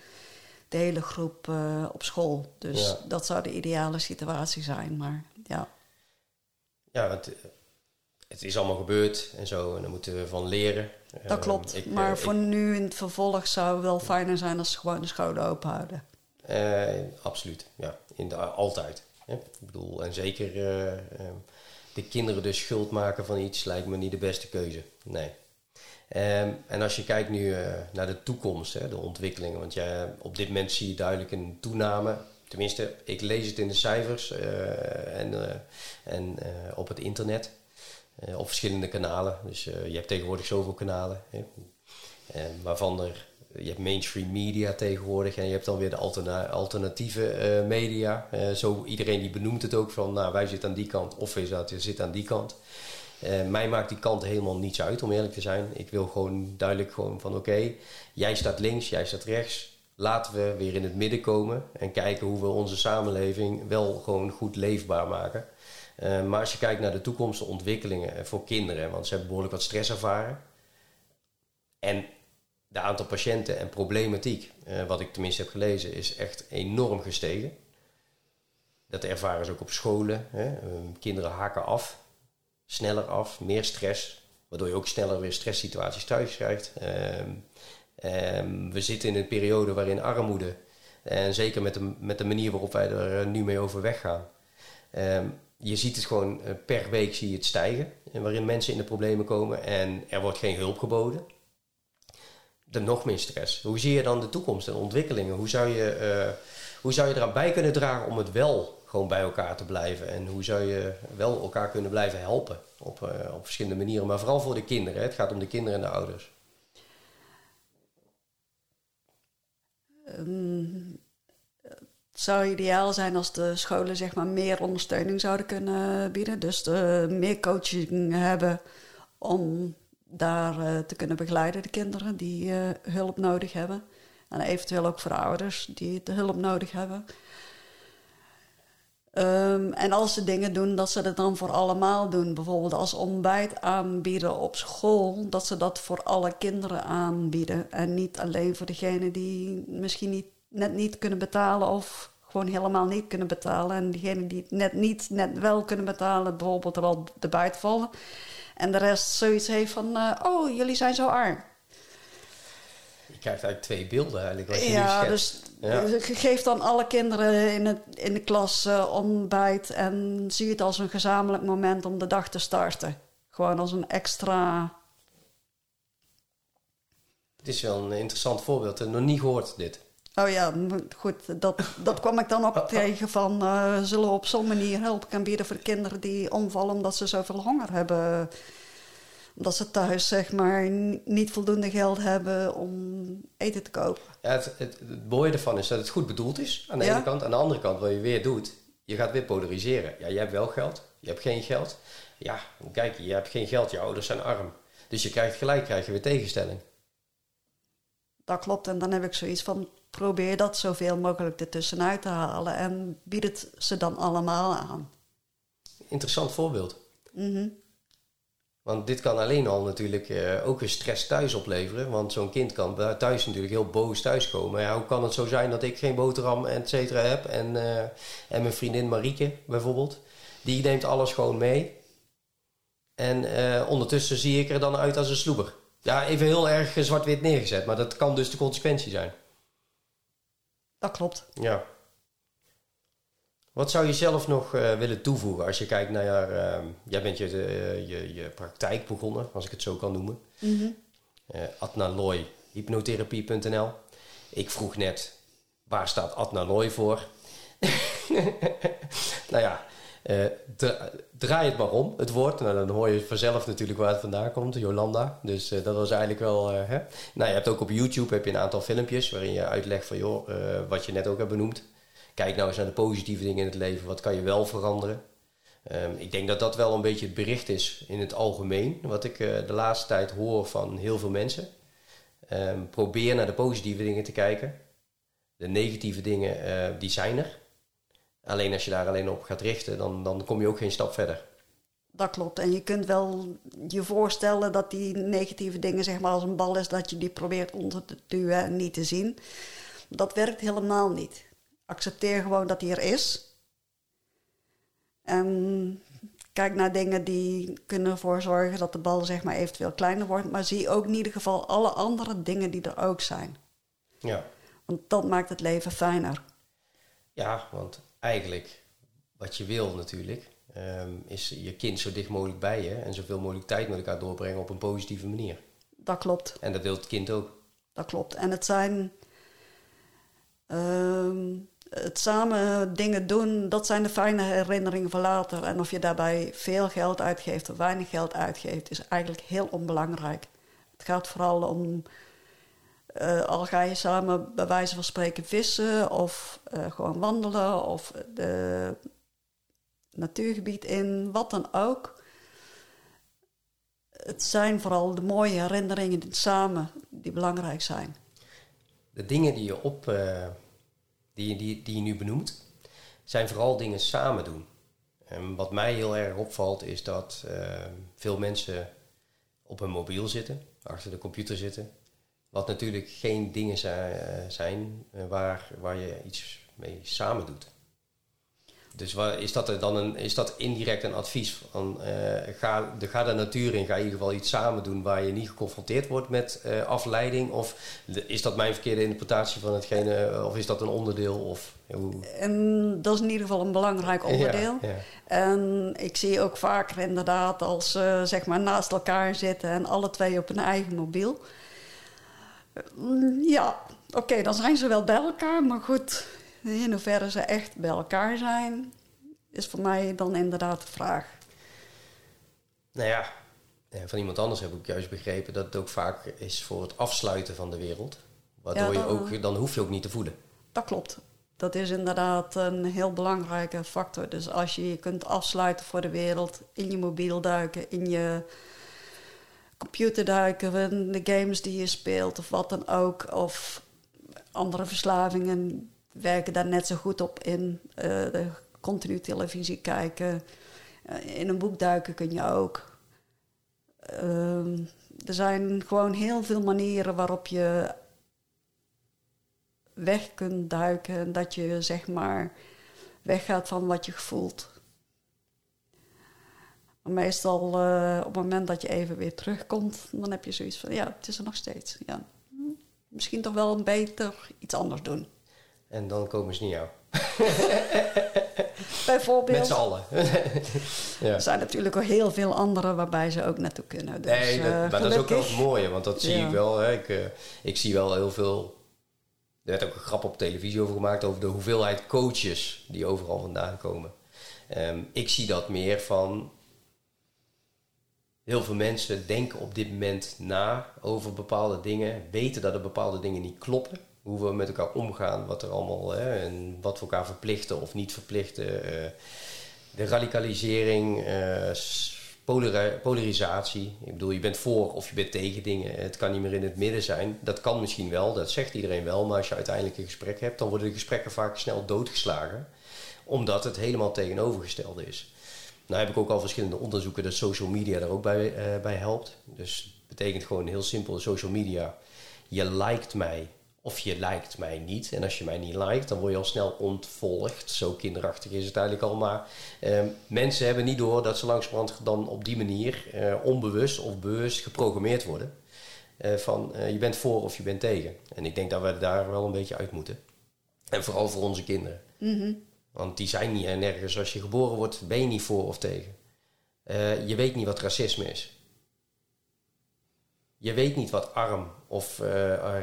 de hele groep op school. Dus ja. dat zou de ideale situatie zijn, maar ja. Ja, want het is allemaal gebeurd en zo. En daar moeten we van leren. Dat ehm, klopt. Ik, maar eh, voor nu in het vervolg zou het wel fijner zijn als ze gewoon de scholen open houden. Uh, absoluut, ja. In de, altijd. Hè? Ik bedoel, en zeker uh, de kinderen dus schuld maken van iets lijkt me niet de beste keuze. Nee. Um, en als je kijkt nu uh, naar de toekomst, hè, de ontwikkelingen, want ja, op dit moment zie je duidelijk een toename. Tenminste, ik lees het in de cijfers en, en op het internet. Uh, op verschillende kanalen. Dus uh, je hebt tegenwoordig zoveel kanalen. Hè. Waarvan er, je hebt mainstream media tegenwoordig en je hebt dan weer de alterna alternatieve media. zo iedereen die benoemt het ook van, nou wij zitten aan die kant of wij zitten aan die kant. mij maakt die kant helemaal niets uit, om eerlijk te zijn. Ik wil gewoon duidelijk gewoon van oké, jij staat links, jij staat rechts. Laten we weer in het midden komen en kijken hoe we onze samenleving wel gewoon goed leefbaar maken. Uh, maar als je kijkt naar de toekomstige ontwikkelingen voor kinderen, want ze hebben behoorlijk wat stress ervaren. En de aantal patiënten en problematiek, uh, wat ik tenminste heb gelezen, is echt enorm gestegen. Dat ervaren ze ook op scholen. Hè. Uh, kinderen haken af, sneller af, meer stress, waardoor je ook sneller weer stresssituaties thuis krijgt. Ehm, ehm, we zitten in een periode waarin armoede, en zeker met de, met de manier waarop wij er nu mee overweg gaan, ehm, je ziet het gewoon eh, per week zie je het stijgen. Waarin mensen in de problemen komen en er wordt geen hulp geboden. Dan nog meer stress. Hoe zie je dan de toekomst en ontwikkelingen? Hoe zou je, uh, hoe zou je eraan bij kunnen dragen om het wel gewoon bij elkaar te blijven? En hoe zou je wel elkaar kunnen blijven helpen op, op verschillende manieren? Maar vooral voor de kinderen. Het gaat om de kinderen en de ouders. Het zou ideaal zijn als de scholen zeg maar, meer ondersteuning zouden kunnen bieden. Dus meer coaching hebben om daar uh, te kunnen begeleiden, de kinderen die uh, hulp nodig hebben. En eventueel ook voor de ouders die hulp nodig hebben. Um, en als ze dingen doen, dat ze dat dan voor allemaal doen. Bijvoorbeeld als ontbijt aanbieden op school, dat ze dat voor alle kinderen aanbieden. En niet alleen voor degenen die misschien niet net niet kunnen betalen of gewoon helemaal niet kunnen betalen. En diegenen die het net niet, net wel kunnen betalen, bijvoorbeeld er wel de buiten vallen. En de rest zoiets heeft van, uh, oh, jullie zijn zo arm. Je krijgt eigenlijk twee beelden eigenlijk. Wat je ja, dus ja. geef dan alle kinderen in, het, in de klas uh, ontbijt en zie het als een gezamenlijk moment om de dag te starten. Gewoon als een extra Het is wel een interessant voorbeeld. Nog niet gehoord, dit. Oh ja, goed, dat, dat kwam ik dan ook tegen van... Uh, zullen we op zo'n manier hulp kan bieden voor kinderen die omvallen... omdat ze zoveel honger hebben omdat ze thuis zeg maar niet voldoende geld hebben om eten te kopen. Ja, het, het, het mooie ervan is dat het goed bedoeld is aan de ene kant. Aan de andere kant, wat je weer doet, je gaat weer polariseren. Ja, je hebt wel geld, je hebt geen geld. Ja, kijk, je hebt geen geld, je ouders zijn arm. Dus je krijgt gelijk, krijg je weer tegenstelling. Dat klopt, en dan heb ik zoiets van, probeer dat zoveel mogelijk ertussenuit te halen en bied het ze dan allemaal aan. Interessant voorbeeld. Mm want dit kan alleen al natuurlijk uh, ook weer stress thuis opleveren. Want zo'n kind kan thuis natuurlijk heel boos thuiskomen. Ja, hoe kan het zo zijn dat ik geen boterham et cetera heb? En, uh, en mijn vriendin Marieke bijvoorbeeld, die neemt alles gewoon mee. En uh, ondertussen zie ik er dan uit als een sloeber. Ja, even heel erg zwart-wit neergezet, maar dat kan dus de consequentie zijn. Dat klopt. Ja. Wat zou je zelf nog uh, willen toevoegen als je kijkt naar... Uh, jij bent je, uh, je, je, praktijk begonnen, als ik het zo kan noemen. Mm -hmm. Adnaloy, hypnotherapie.nl. Ik vroeg net, waar staat Adnaloy voor? nou ja, draai het maar om, het woord. Nou, dan hoor je vanzelf natuurlijk waar het vandaan komt, Jolanda. Dus dat was eigenlijk wel... hè? Nou, je hebt ook op YouTube heb je een aantal filmpjes... waarin je uitlegt van, joh, wat je net ook hebt benoemd kijk nou eens naar de positieve dingen in het leven. Wat kan je wel veranderen? Um, ik denk dat dat wel een beetje het bericht is in het algemeen. Wat ik de laatste tijd hoor van heel veel mensen. Um, probeer naar de positieve dingen te kijken. De negatieve dingen, die zijn er. Alleen als je daar alleen op gaat richten, dan, dan kom je ook geen stap verder. Dat klopt. En je kunt wel je voorstellen dat die negatieve dingen, zeg maar als een bal is, dat je die probeert onder te duwen en niet te zien. Dat werkt helemaal niet. Accepteer gewoon dat hij er is. En kijk naar dingen die kunnen ervoor zorgen dat de bal zeg maar eventueel kleiner wordt. Maar zie ook in ieder geval alle andere dingen die er ook zijn. Ja. Want dat maakt het leven fijner. Ja, want eigenlijk wat je wil natuurlijk... Ehm, is je kind zo dicht mogelijk bij je... en zoveel mogelijk tijd met elkaar doorbrengen op een positieve manier. Dat klopt. En dat wil het kind ook. Dat klopt. En het zijn... Ehm, het samen dingen doen, dat zijn de fijne herinneringen van later. En of je daarbij veel geld uitgeeft of weinig geld uitgeeft, is eigenlijk heel onbelangrijk. Het gaat vooral om, uh, al ga je samen bij wijze van spreken vissen of uh, gewoon wandelen of de natuurgebied in, wat dan ook. Het zijn vooral de mooie herinneringen samen die belangrijk zijn. De dingen die je op... Uh die, die, die je nu benoemt, zijn vooral dingen samen doen. En wat mij heel erg opvalt is dat veel mensen op hun mobiel zitten, achter de computer zitten. Wat natuurlijk geen dingen zijn uh, waar, waar je iets mee samen doet. Dus is, dat dan een, is dat indirect een advies van uh, ga, de, ga de natuur in, ga in ieder geval iets samen doen waar je niet geconfronteerd wordt met uh, afleiding? Of is dat mijn verkeerde interpretatie van hetgene, of is dat een onderdeel? Of, hoe? En dat is in ieder geval een belangrijk onderdeel. Ja, ja. En ik zie ook vaker inderdaad als ze zeg maar naast elkaar zitten en alle twee op hun eigen mobiel. Ja, oké, dan zijn ze wel bij elkaar, maar goed, in hoeverre ze echt bij elkaar zijn, is voor mij dan inderdaad de vraag. Nou ja, van iemand anders heb ik juist begrepen dat het ook vaak is voor het afsluiten van de wereld. Waardoor je ook, dan hoef je ook niet te voelen. Dat klopt. Dat is inderdaad een heel belangrijke factor. Dus als je je kunt afsluiten voor de wereld, in je mobiel duiken, in je computer duiken, de games die je speelt of wat dan ook, of andere verslavingen, werken daar net zo goed op in. Uh, continu televisie kijken. Uh, in een boek duiken kun je ook. Uh, er zijn gewoon heel veel manieren waarop je weg kunt duiken. En dat je zeg maar weggaat van wat je voelt. Meestal uh, op het moment dat je even weer terugkomt, dan heb je zoiets van ja, het is er nog steeds. Ja. Misschien toch wel een beter iets anders doen. En dan komen ze niet jou. bijvoorbeeld. Met z'n allen. ja. Er zijn natuurlijk ook heel veel andere waarbij ze ook naartoe kunnen. Dus, nee, dat, uh, maar dat is ook wel het mooie, want dat zie ja. ik wel. Hè. Ik, uh, ik zie wel heel veel. Er werd ook een grap op televisie over gemaakt over de hoeveelheid coaches die overal vandaan komen. Um, ik zie dat meer van. Heel veel mensen denken op dit moment na over bepaalde dingen, weten dat er bepaalde dingen niet kloppen hoe we met elkaar omgaan, wat er allemaal hè, en wat we elkaar verplichten of niet verplichten. Uh, de radicalisering, polari polarisatie. Ik bedoel, je bent voor of je bent tegen dingen. Het kan niet meer in het midden zijn. Dat kan misschien wel, dat zegt iedereen wel. Maar als je uiteindelijk een gesprek hebt, dan worden de gesprekken vaak snel doodgeslagen. Omdat het helemaal tegenovergestelde is. Nou heb ik ook al verschillende onderzoeken dat social media daar ook bij, uh, bij helpt. Dus betekent gewoon heel simpel, social media. Je liked mij, of je lijkt mij niet. En als je mij niet lijkt, dan word je al snel ontvolgd. Zo kinderachtig is het eigenlijk al. Maar eh, mensen hebben niet door dat ze langzamerhand dan op die manier eh, onbewust of bewust geprogrammeerd worden. Uh, van je bent voor of je bent tegen. En ik denk dat we daar wel een beetje uit moeten. En vooral voor onze kinderen. Mm. Want die zijn niet nergens. Als je geboren wordt, ben je niet voor of tegen. je weet niet wat racisme is. Je weet niet wat arm of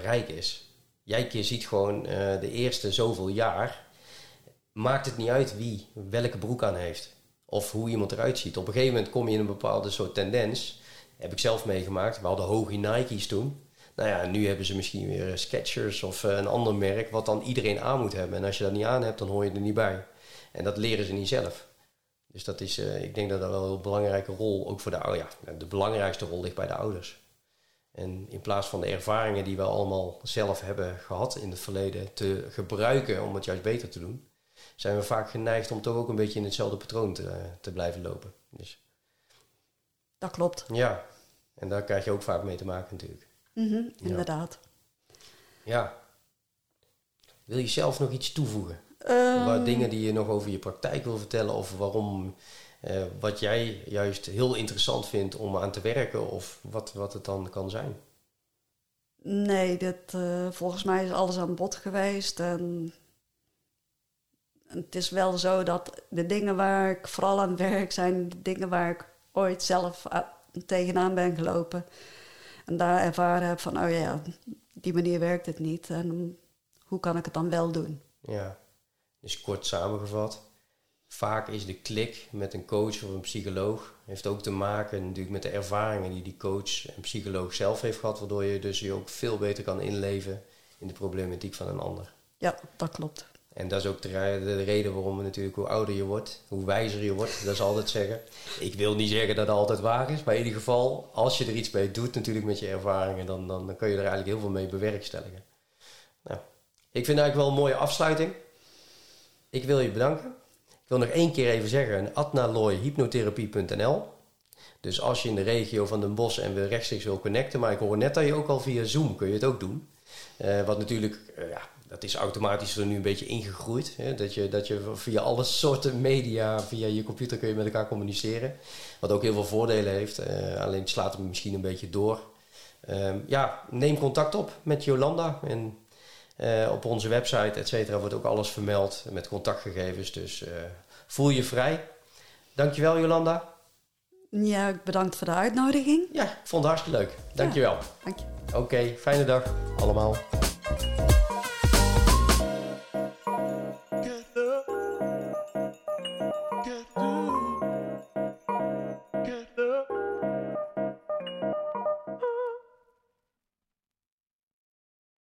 rijk is. Jij ziet gewoon de eerste zoveel jaar. Maakt het niet uit wie welke broek aan heeft. Of hoe iemand eruit ziet. Op een gegeven moment kom je in een bepaalde soort tendens. Heb ik zelf meegemaakt. We hadden hoge Nike's toen. Nou ja, nu hebben ze misschien weer Skechers of uh, een ander merk. Wat dan iedereen aan moet hebben. En als je dat niet aan hebt, dan hoor je er niet bij. En dat leren ze niet zelf. Dus dat is, uh, ik denk dat dat wel een belangrijke rol, ook voor de ouders. Ja, de belangrijkste rol ligt bij de ouders. En in plaats van de ervaringen die we allemaal zelf hebben gehad in het verleden te gebruiken om het juist beter te doen, zijn we vaak geneigd om toch ook een beetje in hetzelfde patroon te, te blijven lopen. Dus, dat klopt. Ja, en daar krijg je ook vaak mee te maken natuurlijk. Mm -hmm, inderdaad. Ja. Wil je zelf nog iets toevoegen? Um, Waar dingen die je nog over je praktijk wil vertellen of waarom uh, wat jij juist heel interessant vindt om aan te werken of wat, wat het dan kan zijn? Nee, dit, uh, volgens mij is alles aan bod geweest. En het is wel zo dat de dingen waar ik vooral aan werk zijn de dingen waar ik ooit zelf tegenaan ben gelopen. En daar ervaren heb van, oh ja, die manier werkt het niet. En hoe kan ik het dan wel doen? Ja, dus kort samengevat vaak is de klik met een coach of een psycholoog heeft ook te maken natuurlijk met de ervaringen die die coach en psycholoog zelf heeft gehad, waardoor je dus je ook veel beter kan inleven in de problematiek van een ander. Ja, dat klopt. En dat is ook de, de reden waarom natuurlijk hoe ouder je wordt, hoe wijzer je wordt, dat is altijd zeggen. Ik wil niet zeggen dat het altijd waar is, maar in ieder geval, als je er iets mee doet natuurlijk met je ervaringen, dan, dan, dan kun je er eigenlijk heel veel mee bewerkstelligen. Nou, ik vind eigenlijk wel een mooie afsluiting. Ik wil je bedanken. Ik wil nog één keer even zeggen, adnalooihypnotherapie.nl. Dus als je in de regio van Den Bosch en we rechtstreeks wil connecten, maar ik hoor net dat je ook al via Zoom kun je het ook doen. Uh, wat natuurlijk, uh, ja, dat is automatisch er nu een beetje ingegroeid. Hè? Dat, je, dat je via alle soorten media, via je computer kun je met elkaar communiceren. Wat ook heel veel voordelen heeft. Uh, alleen het slaat hem misschien een beetje door. Ehm, ja, neem contact op met Jolanda. En uh, op onze website, et cetera, wordt ook alles vermeld met contactgegevens. Dus uh, voel je vrij. Dankjewel, Jolanda. Ja, bedankt voor de uitnodiging. Ja, ik vond het hartstikke leuk. Dankjewel. Ja, dank je. Oké, okay, fijne dag allemaal.